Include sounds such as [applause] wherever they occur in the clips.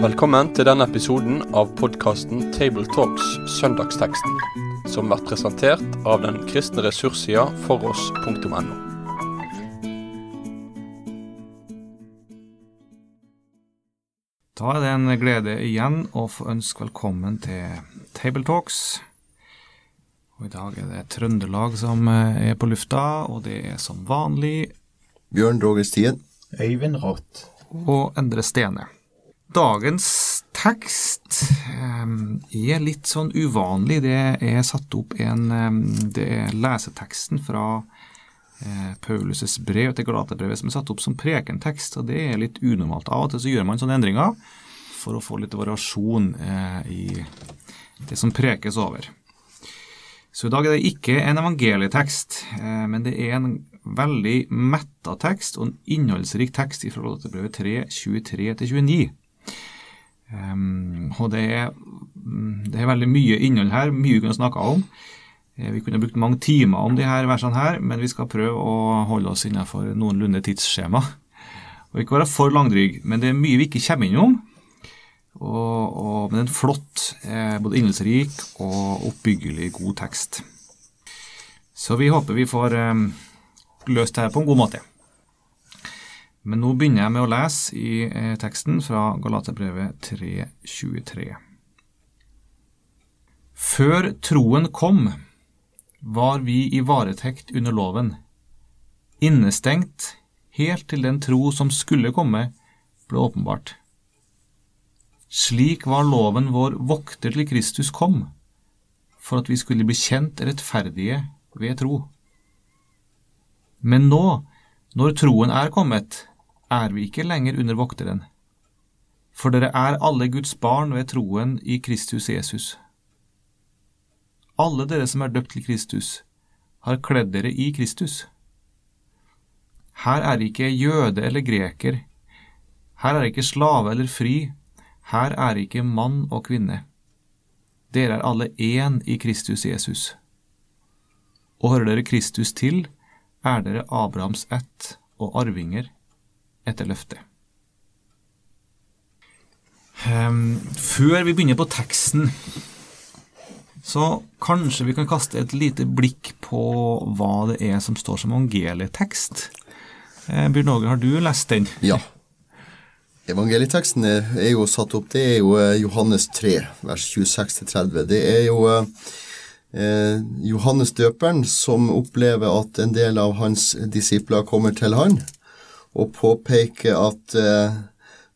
Velkommen til denne episoden av podkasten Tabletalks Søndagsteksten, som blir presentert av den kristne ressurssida foross.no. Da er det en glede igjen å få ønske velkommen til Tabletalks. Og I dag er det Trøndelag som eh, er på lufta, og det er som vanlig Bjørn Roger Stien. Øyvind Rått. og Endre Stene. Dagens tekst um, er litt sånn uvanlig. Det er satt opp en um, Det er leseteksten fra Paulus' brev til Galaterbrevet som er satt opp som prekentekst, og det er litt unormalt. Av og til så gjør man sånne endringer for å få litt variasjon eh, i det som prekes over. Så i dag er det ikke en evangelietekst, eh, men det er en veldig metta tekst og en innholdsrik tekst fra Galaterbrevet 3, 23-29. Um, og det er, mm, det er veldig mye innhold her, mye vi kunne snakka om. Eh, Vi kunne brukt mange timer om de her versene her, men vi skal prøve å holde oss innenfor noenlunde tidsskjema. Og ikke være for langdryg, men det er mye vi ikke kommer innom. Og, og, men en flott, eh, både innholdsrik og oppbyggelig god tekst. Så vi håper vi får eh, løst det her på en god måte. Men nå begynner jeg med å lese i eh, teksten fra Galaterbrevet 3.23. Før troen kom, var vi i varetekt under loven, innestengt helt til den tro som skulle komme, ble åpenbart. Slik var loven vår vokter til Kristus kom, for at vi skulle bli kjent rettferdige ved tro. Men nå, når troen er kommet, er vi ikke lenger under vokteren. For dere er alle Guds barn ved troen i Kristus Jesus. Alle dere som er døpt til Kristus, har kledd dere i Kristus. Her er ikke jøde eller greker, her er ikke slave eller fri, her er ikke mann og kvinne. Dere er alle én i Kristus Jesus. Og hører dere Kristus til, er dere Abrahams ett og arvinger etter løftet. Ehm, før vi begynner på teksten, så kanskje vi kan kaste et lite blikk på hva det er som står som evangelietekst. Eh, Bjørn Åge, har du lest den? Ja. Evangelieteksten er, jo satt opp, det er jo eh, Johannes 3, vers 26-30. Det er jo eh, Johannes døperen som opplever at en del av hans disipler kommer til han og påpeker at eh,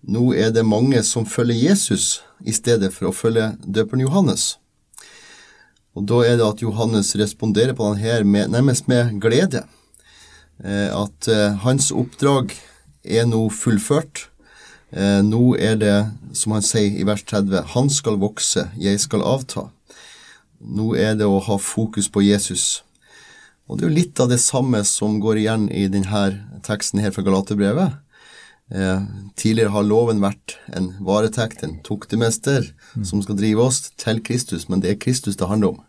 nå er det mange som følger Jesus i stedet for å følge døperen Johannes. Og da er det at Johannes responderer på den her med, nærmest med glede. Eh, at eh, hans oppdrag er nå fullført. Eh, nå er det, som han sier i vers 30, han skal vokse, jeg skal avta. Nå er det å ha fokus på Jesus. Og det er jo litt av det samme som går igjen i denne teksten her fra Galaterbrevet. Eh, tidligere har loven vært en varetekt, en tuktemester, som skal drive oss til Kristus, men det er Kristus det handler om.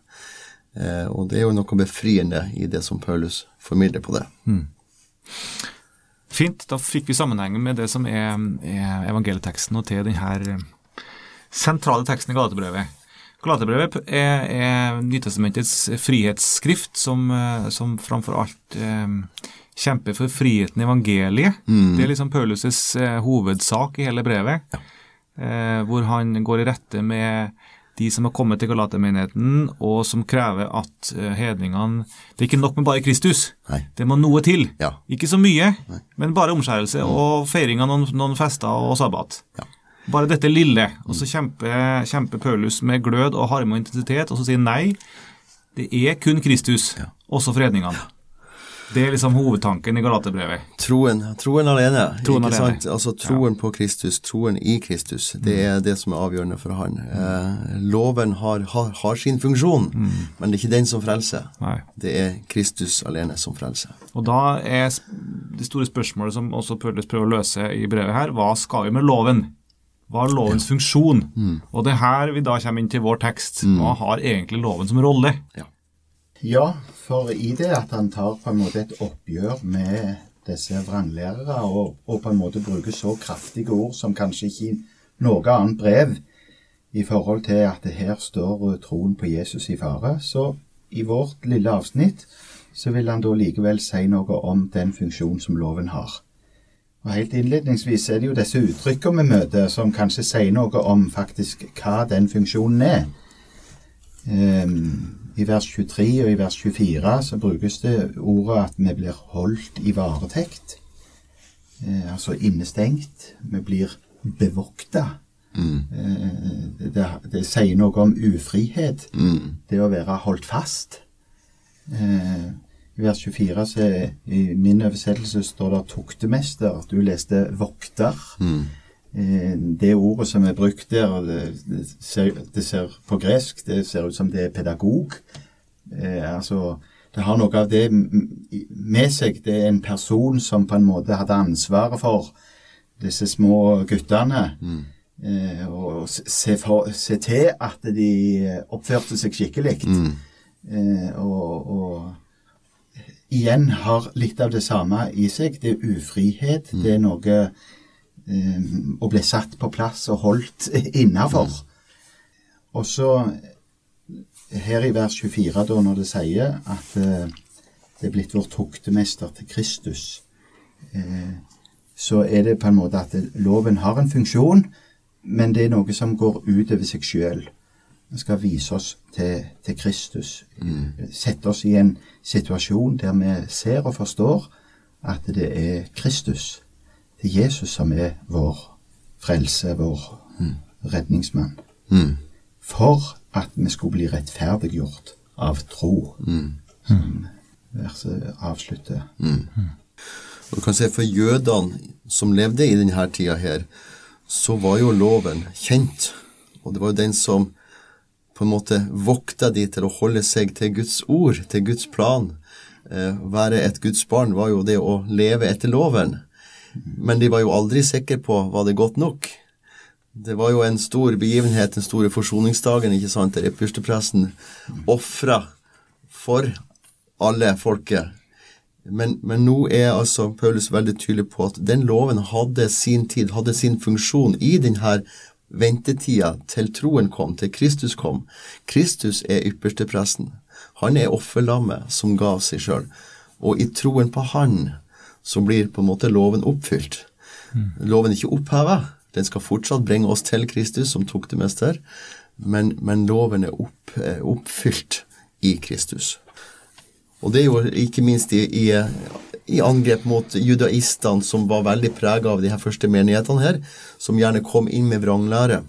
Eh, og det er jo noe befriende i det som Paulus formidler på det. Fint, da fikk vi sammenhengen med det som er, er evangelieteksten og til denne sentrale teksten i Galatebrevet. Galatebrevet er, er Nytestamentets frihetsskrift, som, eh, som framfor alt eh, kjemper for friheten i evangeliet. Det er liksom Paulus' eh, hovedsak i hele brevet, eh, hvor han går i rette med de som har kommet til Galatermenigheten, og som krever at eh, hedningene Det er ikke nok med bare Kristus, Nei. det må noe til. Ja. Ikke så mye, men bare omskjærelse og feiring av noen, noen fester og sabbat. Ja. Bare dette lille. Og så kjemper, kjemper Paulus med glød og harme og intensitet, og så sier nei, det er kun Kristus, også for hedningene. Det er liksom hovedtanken i Galaterbrevet. Troen, troen alene, Troen ikke alene. sant? Altså troen på Kristus, troen i Kristus, det er det som er avgjørende for han. Eh, loven har, har, har sin funksjon, men det er ikke den som frelser. Nei. Det er Kristus alene som frelser. Og da er det store spørsmålet som også Paulus prøver å løse i brevet her, hva skal vi med loven? Hva er lovens funksjon? Og det er her vi da kommer inn til vår tekst. Hva har egentlig loven som rolle? Ja, for i det at han tar på en måte et oppgjør med disse vranglærere, og, og på en måte bruker så kraftige ord som kanskje ikke i noe annet brev i forhold til at det her står troen på Jesus i fare. Så i vårt lille avsnitt så vil han da likevel si noe om den funksjonen som loven har. Og Helt innledningsvis er det jo disse uttrykkene vi møter, som kanskje sier noe om faktisk hva den funksjonen er. Um, I vers 23 og i vers 24 så brukes det ordet at vi blir holdt i varetekt. Eh, altså innestengt. Vi blir bevokta. Mm. Eh, det, det, sier noe om ufrihet. Mm. Det å være holdt fast. Eh, i vers 24 så i min oversettelse står det 'tuktemester'. Du leste 'vokter'. Mm. Eh, det ordet som er brukt der, det, det, ser, det, ser, på gresk det ser ut som det er pedagog. Eh, altså, det har noe av det med seg. Det er en person som på en måte hadde ansvaret for disse små guttene. Mm. Eh, og se, for, se, til at de oppførte seg skikkelig. Mm. Eh, og, og igjen har litt av det samme i seg. Det er ufrihet. Mm. Det er noe eh, ble bli satt på plass og holdt innafor. Og så her i vers 24, da, når det sier at eh, det er blitt vår tuktemester til Kristus, eh, så er det på en måte at loven har en funksjon, men det er noe som går utover seg sjøl. Den skal vise oss til, til Kristus. Mm. Sette oss i en situasjon der vi ser og forstår at det er Kristus, det er Jesus som er vår frelse, vår Mm. redningsmann. Mm. For at vi skulle bli rettferdiggjort av tro. Mm. Som verset avslutter. Og du kan se For jødene som levde i denne tida her, så var jo loven kjent. Og det var jo den som på en måte vokta de til å holde seg til Guds ord, til Guds plan. Eh, være et Guds barn var jo det å leve etter loven. Men de var jo aldri sikre på var det godt nok. Det var jo en stor begivenhet, den store forsoningsdagen, ikke sant, der ypperstepresten ofra for alle folket. Men, men, nå er altså Paulus veldig tydelig på at den loven hadde sin tid, hadde sin funksjon i denne ventetida til troen kom, til Kristus kom. Kristus er ypperstepresten. Han er offerlammet som ga seg sjøl. Og i troen på Han så blir på en måte loven oppfylt. Loven er ikke oppheva. Den skal fortsatt bringe oss til Kristus som tok det meste, men, men loven er opp, oppfylt i Kristus. Og det er jo ikke minst i, i, i angrep mot judaistene, som var veldig prega av de her første menighetene her, som gjerne kom inn med vranglære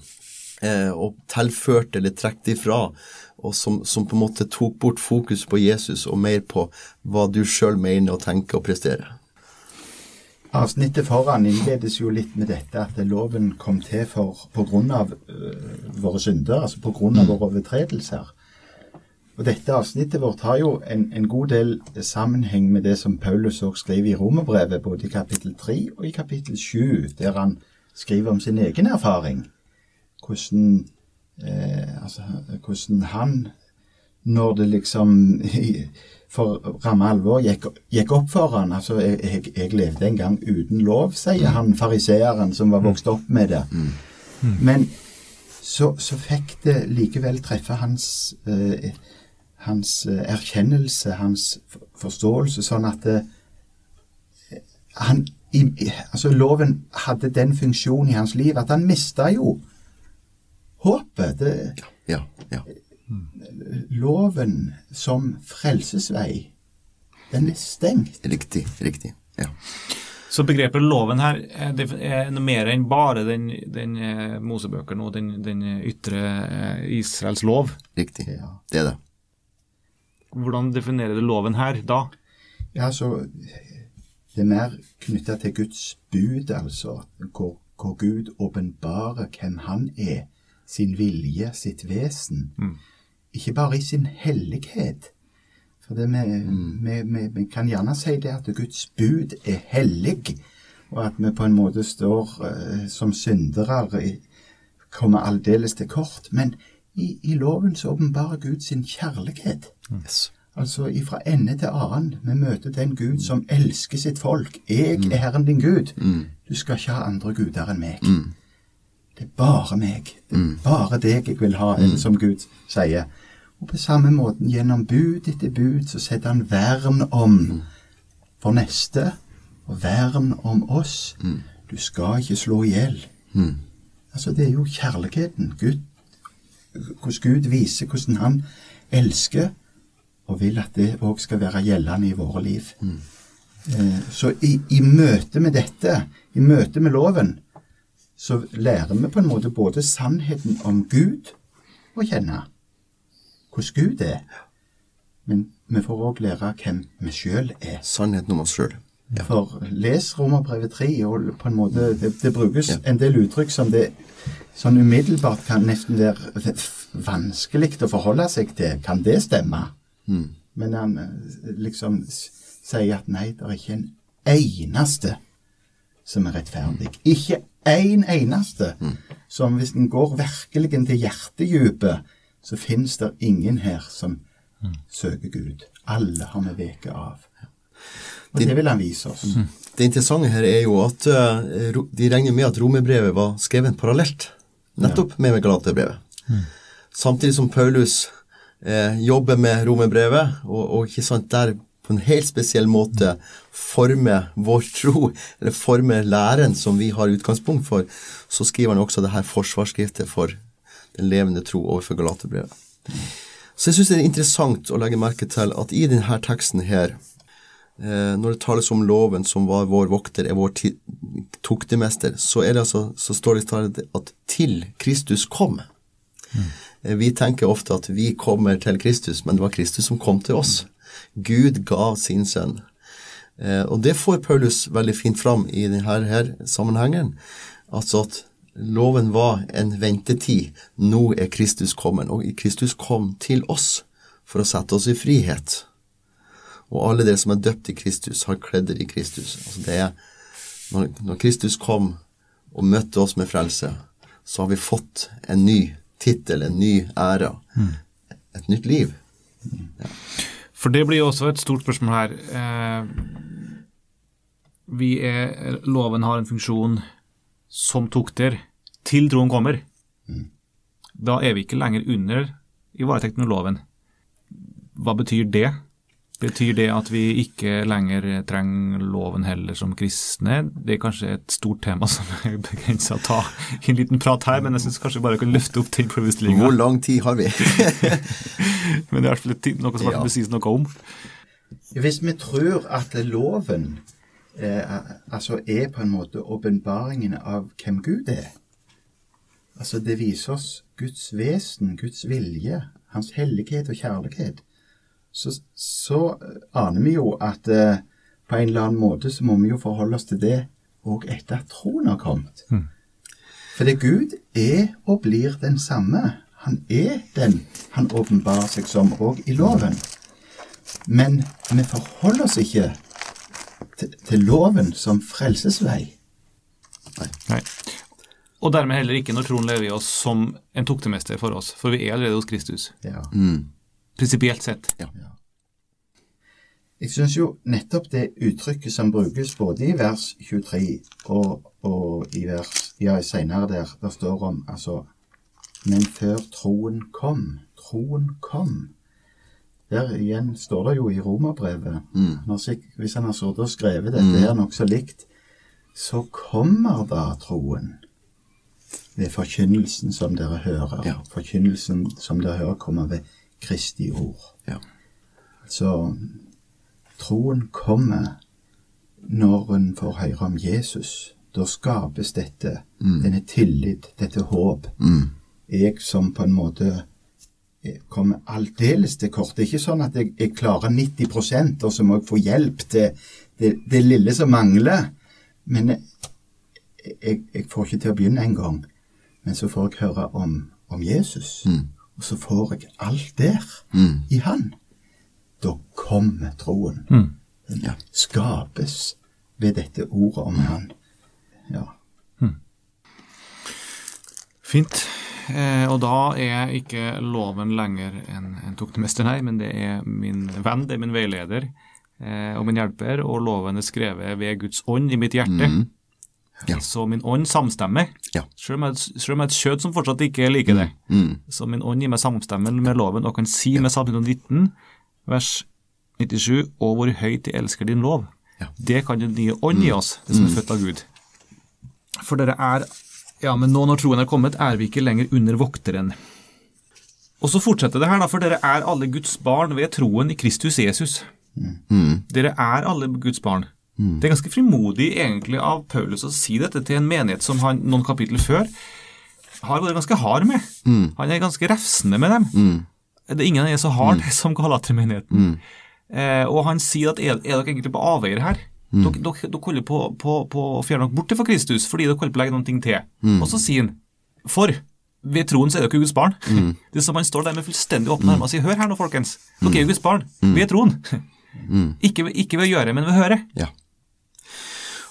eh, og tilførte eller trekte ifra, og som, som, på en måte tok bort fokus på Jesus og mer på hva du sjøl mener og tenker og presterer. Avsnittet foran innledes jo litt med dette at loven kom til for av uh, våre synder, altså på grunn av våre overtredelser. Og Dette avsnittet vårt har jo en, en, god del sammenheng med det som Paulus også skriver i Romerbrevet, både i kapittel 3 og i kapittel 7, der han skriver om sin egen erfaring. Hvordan, eh, altså, hvordan han, når det liksom [laughs] for ramme alvor gikk, gikk, opp for han. Altså, jeg, jeg, jeg, levde en gang uten lov, sier han fariseeren som var vokst opp med det. Men så, så fikk det likevel treffe hans eh, hans erkjennelse, hans forståelse, sånn at det, han, i, altså Loven hadde den funksjonen i hans liv at han mista jo håpet. Det, ja, ja, ja. Loven som frelsesvei, den er stengt. Riktig. Riktig. Ja. Så begrepet loven her det er noe mer enn bare den, den Mosebøkene og den, den ytre Israels lov? Riktig. Ja. Det er det. Hvordan definerer du loven her da? Ja, så Det er mer knytta til Guds bud, altså. Hvor, hvor Gud åpenbarer hvem han er. Sin vilje, sitt vesen. Mm. Ikke bare i sin hellighet. For det vi, Mm. kan gjerne si det at Guds bud er hellig, og at vi på en måte står uh, som syndere, kommer aldeles til kort. Men i, i loven så åpenbarer Gud sin kjærlighet. Yes. Altså ifra ende til annen. Vi møter den Gud som elsker sitt folk. Jeg er Herren din Gud. Du skal ikke ha andre guder enn meg. Det er bare meg. Det er bare deg jeg vil ha, eller som Gud sier. Og på samme måten, gjennom bud etter bud, så setter han vern om for neste, og vern om oss. Du skal ikke slå i hjel. Altså, det er jo kjærligheten. Gud, hvordan Gud viser hvordan han elsker, og vil at det òg skal være gjeldende i våre liv. Eh, Så i, i møte med dette, i møte med loven, så lærer vi på en måte både sannheten om Gud å kjenne, hvordan Gud er, men vi får òg lære hvem vi sjøl er. Sannheten om oss sjøl. For les Romerbrevet 3, og på en måte det, det brukes en del uttrykk som det sånn umiddelbart kan nesten være vanskelig å forholde seg til. Kan det stemme? Men han eh, liksom sier at nei, det er ikke en eneste som er rettferdig. Ikke én eneste. Som hvis en går virkelig til hjertedypet, så finnes det ingen her som søker Gud. Alle har vi veket av. Og det vil han vise oss. Det interessante her er jo at uh, de regner med at romerbrevet var skrevet parallelt, nettopp med Galaterbrevet. Samtidig som Paulus eh, jobber med romerbrevet, og, og ikke sant, der på en helt spesiell måte forme vår tro, eller forme læren som vi har utgangspunkt for, så skriver han også det her forsvarsskriftet for den levende tro overfor Galaterbrevet. Så jeg syns det er interessant å legge merke til at i denne teksten her, eh, når det tales om loven som var vår vokter, er vår tuktemester, så, er det altså, så står det at til Kristus kom. Mm. Vi tenker ofte at vi kommer til Kristus, men det var Kristus som kom til oss. Gud ga sin sønn. Eh, og det får Paulus veldig fint fram i denne her sammenhengen. Altså at loven var en ventetid. Nå er Kristus kommet. Og Kristus kom til oss for å sette oss i frihet. Og alle dere som er døpt i Kristus, har kledd dere i Kristus. Altså det er, når, Kristus kom og møtte oss med frelse, så har vi fått en ny tittel, en ny ære. Et nytt liv. For det blir jo også et stort spørsmål her. Eh, vi er, loven har en funksjon som tukter til troen kommer. Da er vi ikke lenger under ivaretekten av loven. Hva betyr det? Betyr det at vi ikke lenger trenger loven heller som kristne? Det er kanskje et stort tema som er begrensa å ta i en liten prat her, men jeg syns kanskje vi bare kan løfte opp den problemstillinga. Hvor lang tid har vi? [laughs] Men det er i hvert fall noe som Ja. ja. sies noe om. Hvis vi tror at loven eh, altså er på en måte åpenbaringen av hvem Gud er Altså det viser oss Guds vesen, Guds vilje, hans hellighet og kjærlighet. Så, så aner vi jo at eh, på en eller annen måte så må vi jo forholde oss til det òg etter at troen har kommet. For det Gud er og blir den samme. Han er den han åpenbarer seg som òg i loven. Men vi forholder oss ikke til, til loven som frelsesvei. Nei. Og dermed heller ikke når troen lever i oss som en toktemester for oss, for vi er allerede hos Kristus. Ja. Prinsipielt sett. Jeg syns jo nettopp det uttrykket som brukes både i vers 23 og, og i vers ja, senere der, der står om altså Men før troen kom. Troen kom. Der igjen står det jo i romerbrevet mm. Hvis han har sittet og skrevet dette her nokså likt, så kommer da troen ved forkynnelsen som dere hører. Ja. Forkynnelsen som dere hører, kommer ved Kristi ord. Ja. Så troen kommer når en får høre om Jesus. Da skapes dette, denne tillit, dette håp. Jeg som på en måte kommer aldeles til kort. Det er ikke sånn at jeg, jeg klarer 90 og så må jeg få hjelp til det, det lille som mangler. Men jeg, jeg, jeg får ikke til å begynne engang. Men så får jeg høre om, om Jesus. Og så får jeg alt der i Han. Da kommer troen. Den Ja. skapes ved dette ordet om Han. Ja. Fint. eh, og da er ikke loven lenger en, en toktemester, nei, men det er min venn, det er min veileder eh, og min hjelper, og loven er skrevet ved Guds ånd i mitt hjerte. Mm. Ja. Så min ånd samstemmer, Ja. selv om jeg selv om jeg har et kjød som fortsatt ikke liker det. Mm. Så min ånd gir meg samstemmen med loven og kan si med Salme 19, vers 97, og hvor høyt jeg elsker din lov. Ja. Mm. Det kan den nye ånd gi oss, det som er født av Gud. For dere er Ja, men nå når troen er kommet, er vi ikke lenger under vokteren. Og så fortsetter det her, da, for dere er alle Guds barn ved troen i Kristus Jesus. Dere er alle Guds barn. Det er ganske frimodig egentlig av Paulus å si dette til en menighet som han noen kapitler før har vært ganske hard med. Han er ganske refsende med dem. Det er ingen dem så hard [laughs] som Galatermenigheten. Eh, og han sier at er, er dere egentlig på avveier her? Dere, dere, dere holder på, på, på å fjerne dere bort fra Kristus fordi dere holder på å legge ting til. Og så sier han for ved troen så er dere Guds barn. [laughs] Det er som Han står der med fullstendig åpne armer og sier hør her nå, folkens. Dere er Guds barn ved troen. [laughs] Ikke, ikke ved å gjøre, men ved å høre. Ja.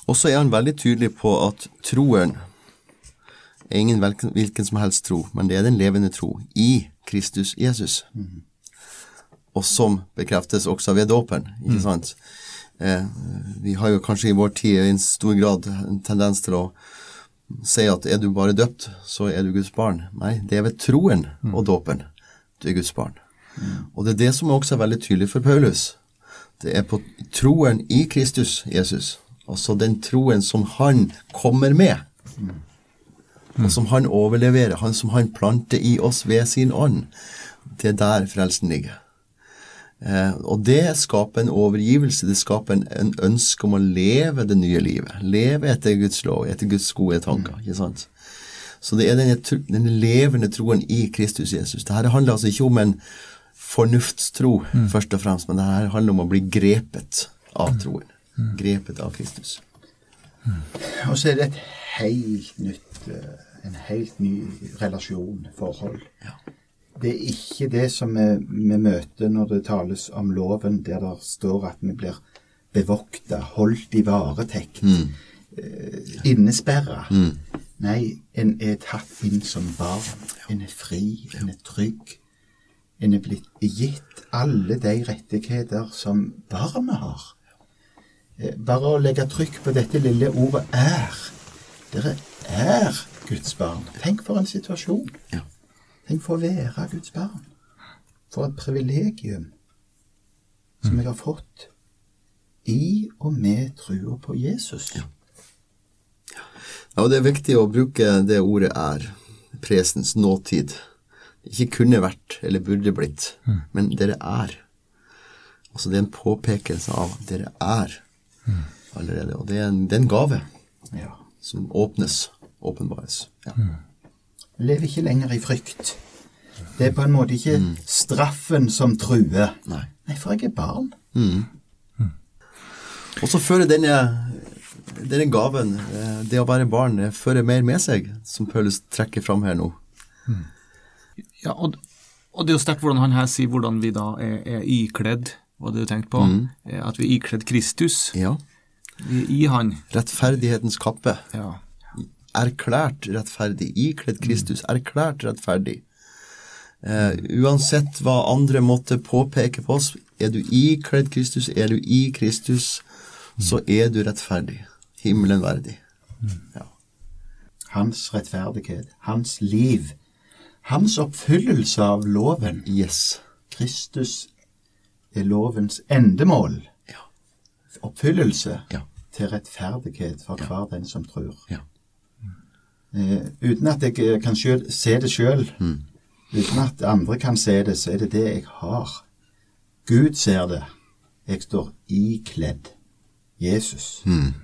Og så er han veldig tydelig på at troen er ingen hvilken, som helst tro, men det er den levende tro i Kristus Jesus. Og som bekreftes også ved dåpen, ikke sant? Eh, vi har jo kanskje i vår tid i en stor grad en tendens til å si at er du bare døpt, så er du Guds barn. Nei, det er ved troen og dåpen du er Guds barn. Og det er det som også er veldig tydelig for Paulus. Det er på troen i Kristus Jesus, altså den troen som han kommer med, og som han overleverer, han som han planter i oss ved sin ånd. Det er der frelsen ligger. Eh, og det skaper en overgivelse, det skaper en, en ønske om å leve det nye livet. Leve etter Guds lov, etter Guds gode tanker. ikke sant? Så det er denne, denne levende troen i Kristus Jesus. Dette handler altså ikke om en fornuftstro, først og fremst, men det her handler om å bli grepet av troen. Grepet av Kristus. Og så er det et helt nytt, eh, en helt ny relasjon, forhold. Det er ikke det som vi, vi møter når det tales om loven, der det står at vi blir bevokta, holdt i varetekt, eh, innesperra. Nei, en er tatt inn som barn. En er fri, en er trygg. En er blitt gitt alle de rettigheter som barnet har. Eh, Bare å legge trykk på dette lille ordet 'er'. Dere er Guds barn. Tenk for en situasjon. Ja. Tenk for å være Guds barn. For et privilegium som jeg har fått i og med trua på Jesus. Ja, og det er viktig å bruke det ordet er, presens nåtid. Ikke kunne vært eller burde blitt, men dere er. Altså det er en påpekelse av at dere er allerede. Og det er en, det er en gave Ja. som åpnes, åpenbares. Ja. Vi lever ikke lenger i frykt. Det er på en måte ikke straffen som truer. Nei. Nei, for jeg er barn. Og så fører denne, denne gaven, eh, det å være barn, det fører mer med seg, som Paulus trekker fram her nå. Ja, og, og det er jo sterkt hvordan han her sier hvordan vi da er, er ikledd, hva det du tenkt på, mm. at vi er ikledd Kristus. Ja. Vi i han. Rettferdighetens kappe. Ja. erklært rettferdig, ikledd Kristus, erklært rettferdig. Eh, uansett hva andre måtte påpeke på oss, er du ikledd Kristus, er du i Kristus, så er du rettferdig. Himmelen verdig. Ja. Hans rettferdighet, hans liv, hans oppfyllelse av loven. Yes. Kristus er lovens endemål. Ja. Oppfyllelse Ja. til rettferdighet for hver den som tror. Ja. Eh, uten at jeg eh, kan selv, se det sjøl, Mm. uten at andre kan se det, så er det det jeg har. Gud ser det. Jeg står ikledd Jesus. Mm.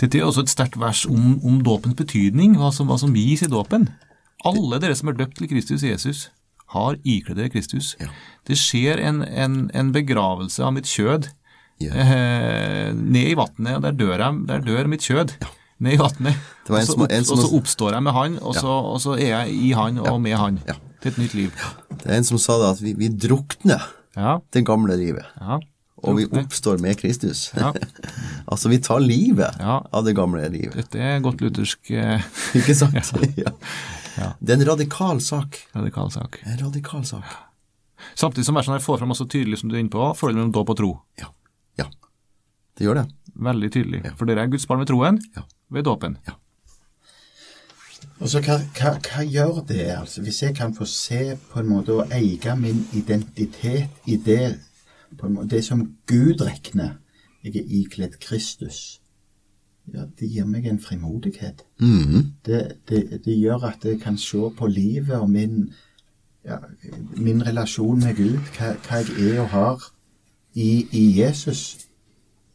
Dette er også et sterkt vers om, om dåpens betydning, hva som, hva som gis i dåpen. Alle dere som er døpt til Kristus Jesus, har ikledd dere Kristus. Ja. Det skjer en, en, en begravelse av mitt kjød Ja. eh, ned i vannet, og der dør, jeg, der dør mitt kjød. Ned i vannet. Og så opp- og så oppstår jeg med han, og så, og så er jeg i han og med han. Ja. Til et nytt liv. Det er en som sa det at vi, vi drukner Ja. det gamle livet, ja. og vi oppstår med Kristus. Ja. [laughs] altså, vi tar livet Ja. av det gamle livet. Dette er godt luthersk eh, Ikke sant? [laughs] ja. Ja. Det er en radikal sak. Radikal sak. En radikal sak. Samtidig som versene her får fram også tydelig, som du er inne på, forholdet mellom dåp og tro. Ja. ja. Det gjør det. Veldig tydelig. For dere er Guds barn ved troen, Ja. ved dåpen. Og så hva, hva, hva gjør det, altså? Hvis jeg kan få se på en måte og eie min identitet i det, på en måte, det som Gud regner Jeg er ikledd Kristus. Ja, det gir meg en frimodighet. Mhm. Det, det, det gjør at jeg kan se på livet og min, ja, min relasjon med Gud, hva, hva jeg er og har i, i Jesus.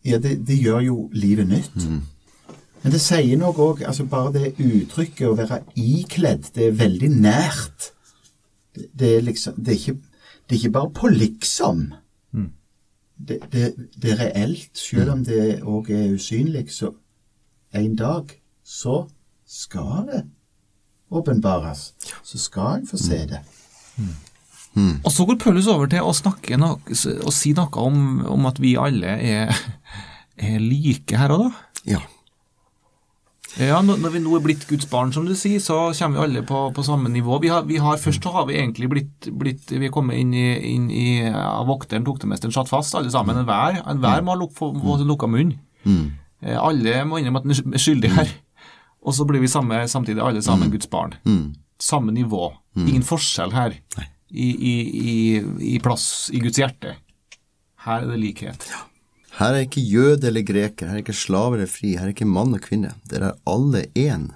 Ja, det, det gjør jo livet nytt. Men det sier noe òg, altså bare det uttrykket å være ikledd, det er veldig nært. Det, er liksom det er, ikke, det er ikke bare på liksom. Det, det, det er reelt, selv om det òg er usynlig. Så en dag så skal det åpenbares. Så skal en få se det. Og så går Paulus over til å snakke no og si noe om, om at vi alle er, [laughs] er like her og da. Ja. Ja, når vi nå er blitt Guds barn, som du sier, så kommer vi alle på, på samme nivå. Vi har, vi har, først så har vi egentlig blitt, blitt Vi er kommet inn i, inn i ja, Vokteren, toktemesteren, satt fast, alle sammen. Enhver en hver må ha luk, få, få lukka munn. Eh, Alle må innrømme at den er skyldig her. Og så blir vi samme, samtidig alle sammen Guds barn. Samme nivå. Ingen forskjell her i, i, i, i plass i Guds hjerte. Her er det likhet. Her er ikke jøde eller greker, her er ikke slave eller fri, her er ikke mann og kvinne. Dere er alle én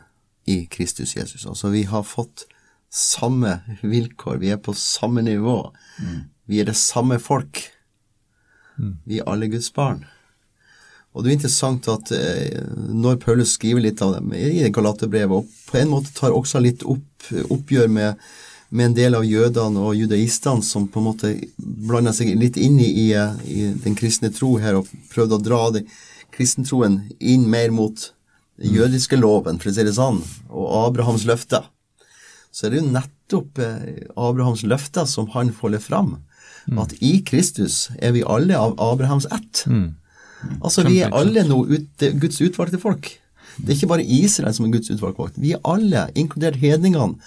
i Kristus Jesus. Altså, vi har fått samme vilkår, vi er på samme nivå. Vi er det samme folk. Vi er alle Guds barn. Og det er interessant at eh, når Paulus skriver litt av dem i Galaterbrevet, og på en måte tar også litt opp, oppgjør med, med en del av jødene og judaistene som på en måte blanda seg litt inn i, i, i den kristne tro her og prøvde å dra det, kristentroen inn mer mot den jødiske loven, for å si det sånn, og Abrahams løfter. Så er det jo nettopp eh, Abrahams løfter som han folder fram. At i Kristus er vi alle av Abrahams ett. Altså, vi er alle nå ut, Guds utvalgte folk. Det er ikke bare Israel som er Guds utvalgte folk. Vi er alle, inkludert hedningene,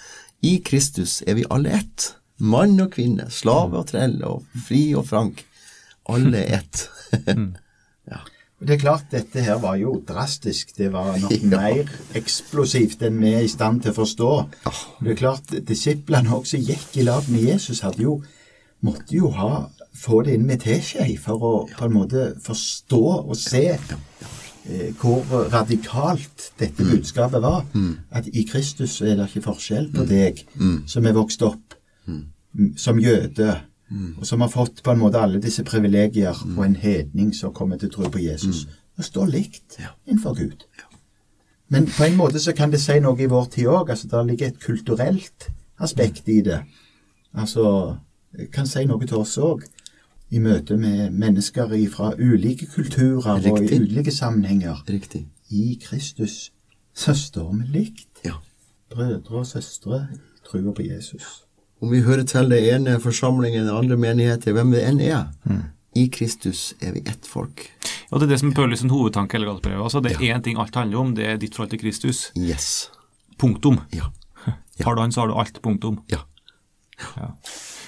i Kristus er vi alle ett. Mann og kvinne, slave og trell, og fri og frank. Alle er [laughs] ett. [laughs] ja. Det er klart, dette her var jo drastisk. Det var nok [laughs] Ja. mer eksplosivt enn vi er i stand til å forstå. Det er klart, Disiplene også gikk i lag med Jesus, hadde jo, måtte jo ha, få det inn med teskje for å på en måte forstå og se eh, hvor radikalt dette budskapet var. At i Kristus er det ikke forskjell på deg som er vokst opp m- som jøde, og som har fått på en måte alle disse privilegier, og en hedning som kommer til å tro på Jesus. Og står likt innenfor Gud. Men på en måte så kan det si noe i vår tid òg. Altså, det ligger et kulturelt aspekt i det. Altså, kan si noe til oss òg. I møte med mennesker fra ulike kulturer og i ulike sammenhenger. Riktig. I Kristus så står vi likt. Ja. Brødre og søstre tror på Jesus. Om vi hører til det ene forsamlingen, den andre menigheter, hvem det enn er, i Kristus er vi ett folk. Og det er det som er Paulus' sin hovedtanke i hele Altså, det er én ting alt handler om, det er ditt forhold til Kristus. Yes. Punktum. Ja. Har du han, så har du alt. Punktum. Ja.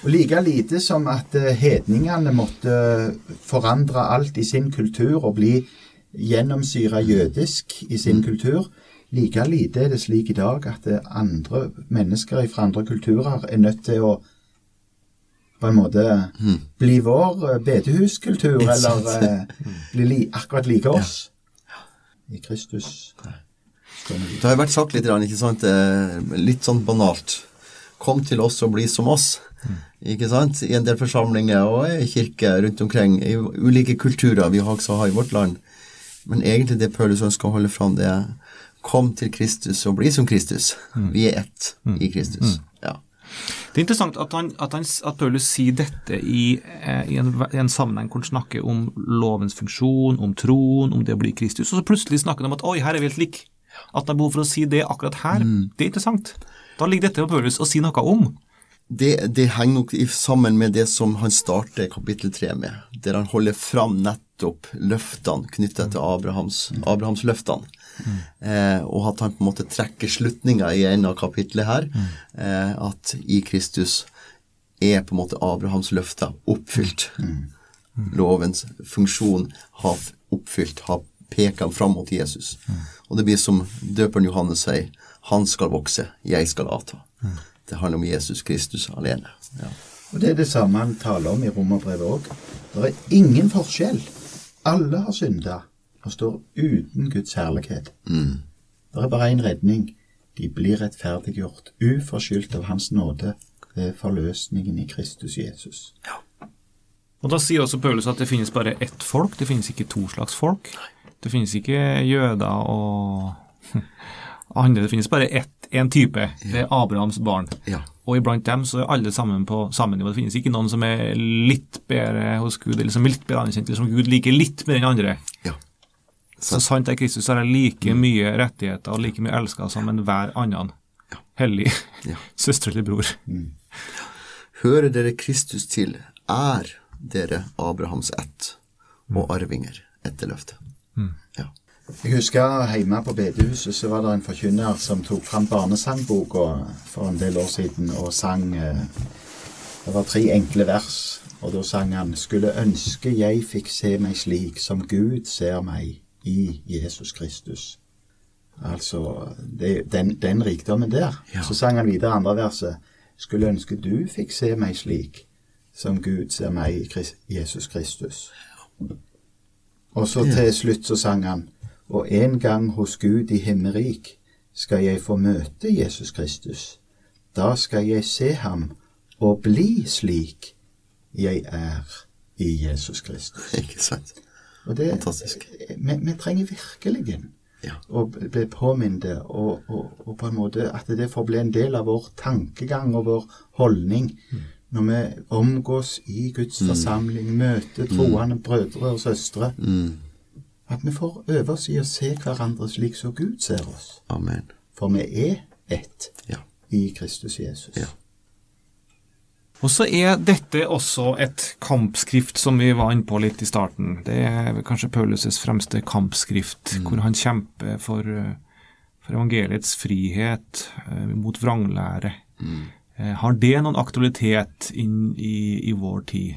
Og like lite som at eh, hedningene måtte forandre alt i sin kultur og bli gjennomsyra jødisk i sin kultur, like lite er det slik i dag at eh, andre mennesker fra andre kulturer er nødt til å på en måte bli vår eh, bedehuskultur, eller eh, bli li akkurat like oss. I Kristus. Det har jo vært sagt litt, litt sånn banalt. Kom til oss og bli som oss. Ikke sant? I en del forsamlinger og kirker rundt omkring, i ulike kulturer vi også har i vårt land. Men egentlig det Paulus ønsker å holde fram, det er kom til Kristus og bli som Kristus. Vi er ett i Kristus. Ja. Det er interessant at, han, at, han, at Paulus sier dette i, eh, i, en, i en sammenheng hvor han snakker om lovens funksjon, om troen, om det å bli Kristus, og så plutselig snakker han om at oi, her er vi helt like. At han er behov for å si det akkurat her, det er interessant. Da ligger dette på Paulus å si noe om. Det, det henger nok sammen med det som han starter kapittel tre med, der han holder fram nettopp løftene knytta til Abrahams, løftene. Eh, og at han på en måte trekker slutninga i en av kapitlene her, eh, at i Kristus er på en måte Abrahams løfter oppfylt. Lovens funksjon har oppfylt, har peka fram mot Jesus. Og det blir som døperen Johannes sier, han skal vokse, jeg skal avta. Det handler om Jesus Kristus alene. Ja. Og det er det samme han taler om i romerbrevet òg. Det er ingen forskjell. Alle har synda og står uten Guds herlighet. Det er bare én redning. De blir rettferdiggjort, uforskyldt av Hans nåde ved forløsningen i Kristus Jesus. Ja. Og Da sier også Paulus at det finnes bare ett folk, det finnes ikke to slags folk. Det finnes ikke jøder og [laughs] andre, det finnes bare én en type. Det er Abrahams barn. Ja. Og iblant dem så er alle sammen på samme nivå. Det finnes ikke noen som er litt bedre hos Gud, eller som er litt bedre anerkjent, eller som Gud liker litt mer enn andre. ja. Så sant er Kristus, så har jeg like mye rettigheter og like mye elska som enhver annen hellig Ja. [laughs] søster eller bror. Hører dere Kristus til, er dere Abrahams ett og arvinger etter løftet. Ja. Jeg husker hjemme på bedehuset så var det en forkynner som tok fram barnesangboka for en del år siden og sang eh, Det var tre enkle vers, og da sang han Skulle ønske jeg fikk se meg slik som Gud ser meg i Jesus Kristus. Altså det, den, den rikdommen der. Ja. Så sang han videre andre verset Skulle ønske du fikk se meg slik som Gud ser meg i Jesus Kristus. Og så til slutt så sang han Og en gang hos Gud i himmerik skal jeg få møte Jesus Kristus. Da skal jeg se ham og bli slik jeg er i Jesus Kristus. [laughs] Ikke sant? Og det, Fantastisk. Vi, vi trenger virkelig Ja. å bli påminnet, og, og, og på en måte at det får bli en del av vår tankegang og vår holdning når vi omgås i Guds forsamling, møter troende brødre og søstre. At vi får øve oss i å se hverandre slik som Gud ser oss. Amen. For vi er ett Ja. i Kristus Jesus. Ja. Og så er dette også et kampskrift som vi var inne på litt i starten. Det er kanskje Paulus' fremste kampskrift, hvor han kjemper for, eh, for evangeliets frihet eh, mot vranglære. Eh, Har det noen aktualitet inn i, i vår tid?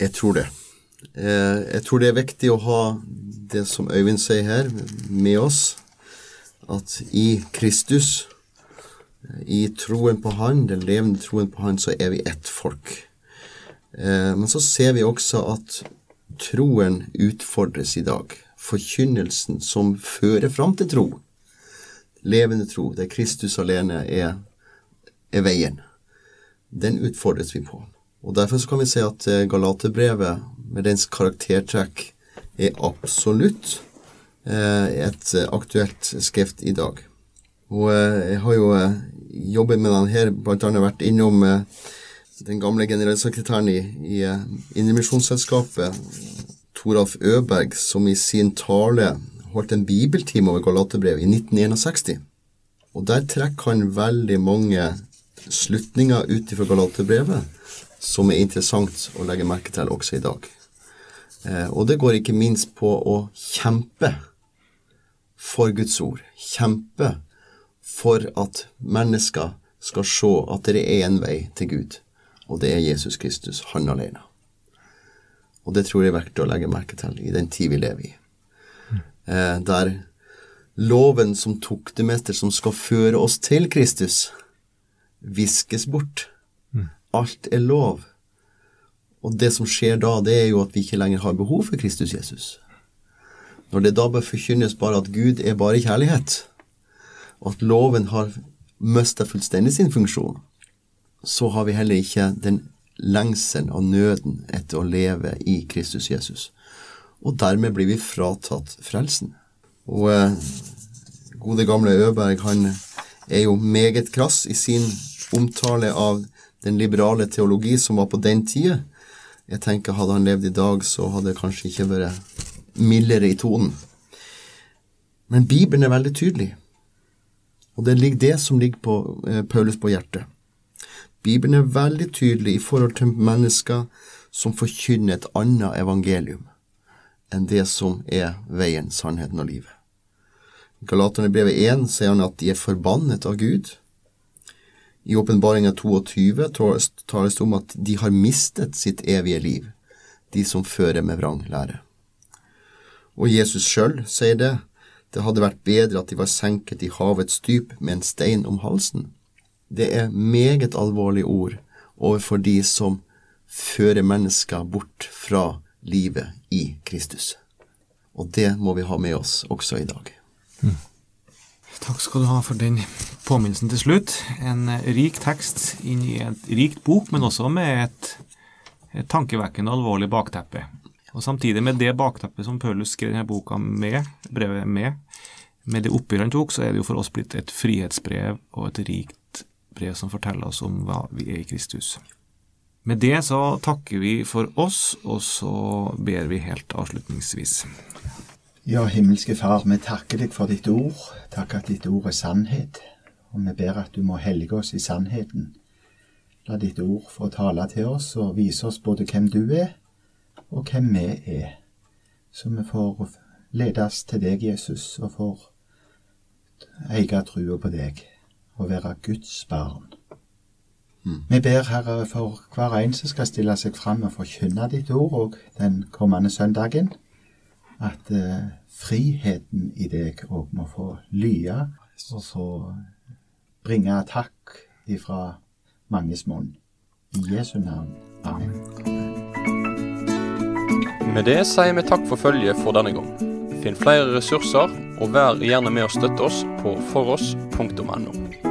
Jeg tror det. Eh, jeg tror det er viktig å ha det som Øyvind sier her, med oss. At i Kristus, i troen på Han, den levende troen på Han, så er vi ett folk. Eh, men så ser vi også at troen utfordres i dag. Forkynnelsen som fører fram til tro. Levende tro, der Kristus alene er, er veien. Den utfordres vi på. Og Derfor så kan vi si at eh, Galaterbrevet med dens karaktertrekk er absolutt eh, et eh, aktuelt skrift i dag. Og jeg har jo jobbet med den her, annet vært innom den gamle generalsekretæren i, i Indremisjonsselskapet, Toralf Øberg, som i sin tale holdt en bibeltime over Galaterbrevet i 1961. Og der trekker han veldig mange slutninger ut ifra Galaterbrevet som er interessant å legge merke til også i dag. Eh, og det går ikke minst på å kjempe for Guds ord. Kjempe for at mennesker skal se at det er en vei til Gud, og det er Jesus Kristus, han alene. Og det tror jeg er verdt å legge merke til i den tid vi lever i. Eh, der loven som tok det meste, som skal føre oss til Kristus, viskes bort. Alt er lov. Og det som skjer da, det er jo at vi ikke lenger har behov for Kristus Jesus. Når det da bør forkynnes bare at Gud er bare kjærlighet, og at loven har mista fullstendig sin funksjon, så har vi heller ikke den lengselen og nøden etter å leve i Kristus Jesus. Og dermed blir vi fratatt frelsen. Og eh, gode gamle Øberg, han er jo meget krass i sin omtale av den liberale teologi som var på den tida. Jeg tenker Hadde han levd i dag, så hadde det kanskje ikke vært mildere i tonen. Men Bibelen er veldig tydelig, og det ligger det som ligger på eh, Paulus på hjertet. Bibelen er veldig tydelig i forhold til mennesker som forkynner et annet evangelium enn det som er veien, sannheten og livet. I Galaterne brevet 1 sier han at de er forbannet av Gud. I åpenbaringa 22 tales det om at de har mistet sitt evige liv, de som fører med vrang lære. Og Jesus sjøl sier det, det hadde vært bedre at de var senket i havets dyp med en stein om halsen. Det er meget alvorlige ord overfor de som fører mennesker bort fra livet i Kristus. Og det må vi ha med oss også i dag. Mm. Takk skal du ha for den påminnelsen til slutt. En rik tekst inn i et rikt bok, men også med et, et tankevekkende alvorlig bakteppe. Og Samtidig med det bakteppet som Paulus skrev denne boka med, brevet med, med det oppgjøret han tok, så er det jo for oss blitt et frihetsbrev og et rikt brev som forteller oss om hva vi er i Kristus. Med det så takker vi for oss, og så ber vi helt avslutningsvis. Ja, himmelske Far, vi takker deg for ditt ord. Takk at ditt ord er sannhet. Og vi ber at du må helge oss i sannheten. La ditt ord få tale til oss og vise oss både hvem du er, og hvem vi er. Så vi får ledes til deg, Jesus, og får eie trua på deg og være Guds barn. Mm. Vi ber, Herre, for hver en som skal stille seg fram og forkynne ditt ord og den kommende søndagen, at eh, friheten i deg òg må få lye og så bringe takk ifra manges munn. I Jesu navn. Amen. Med det sier vi takk for følget for denne gang. Finn flere ressurser, og vær gjerne med å støtte oss på foross.no.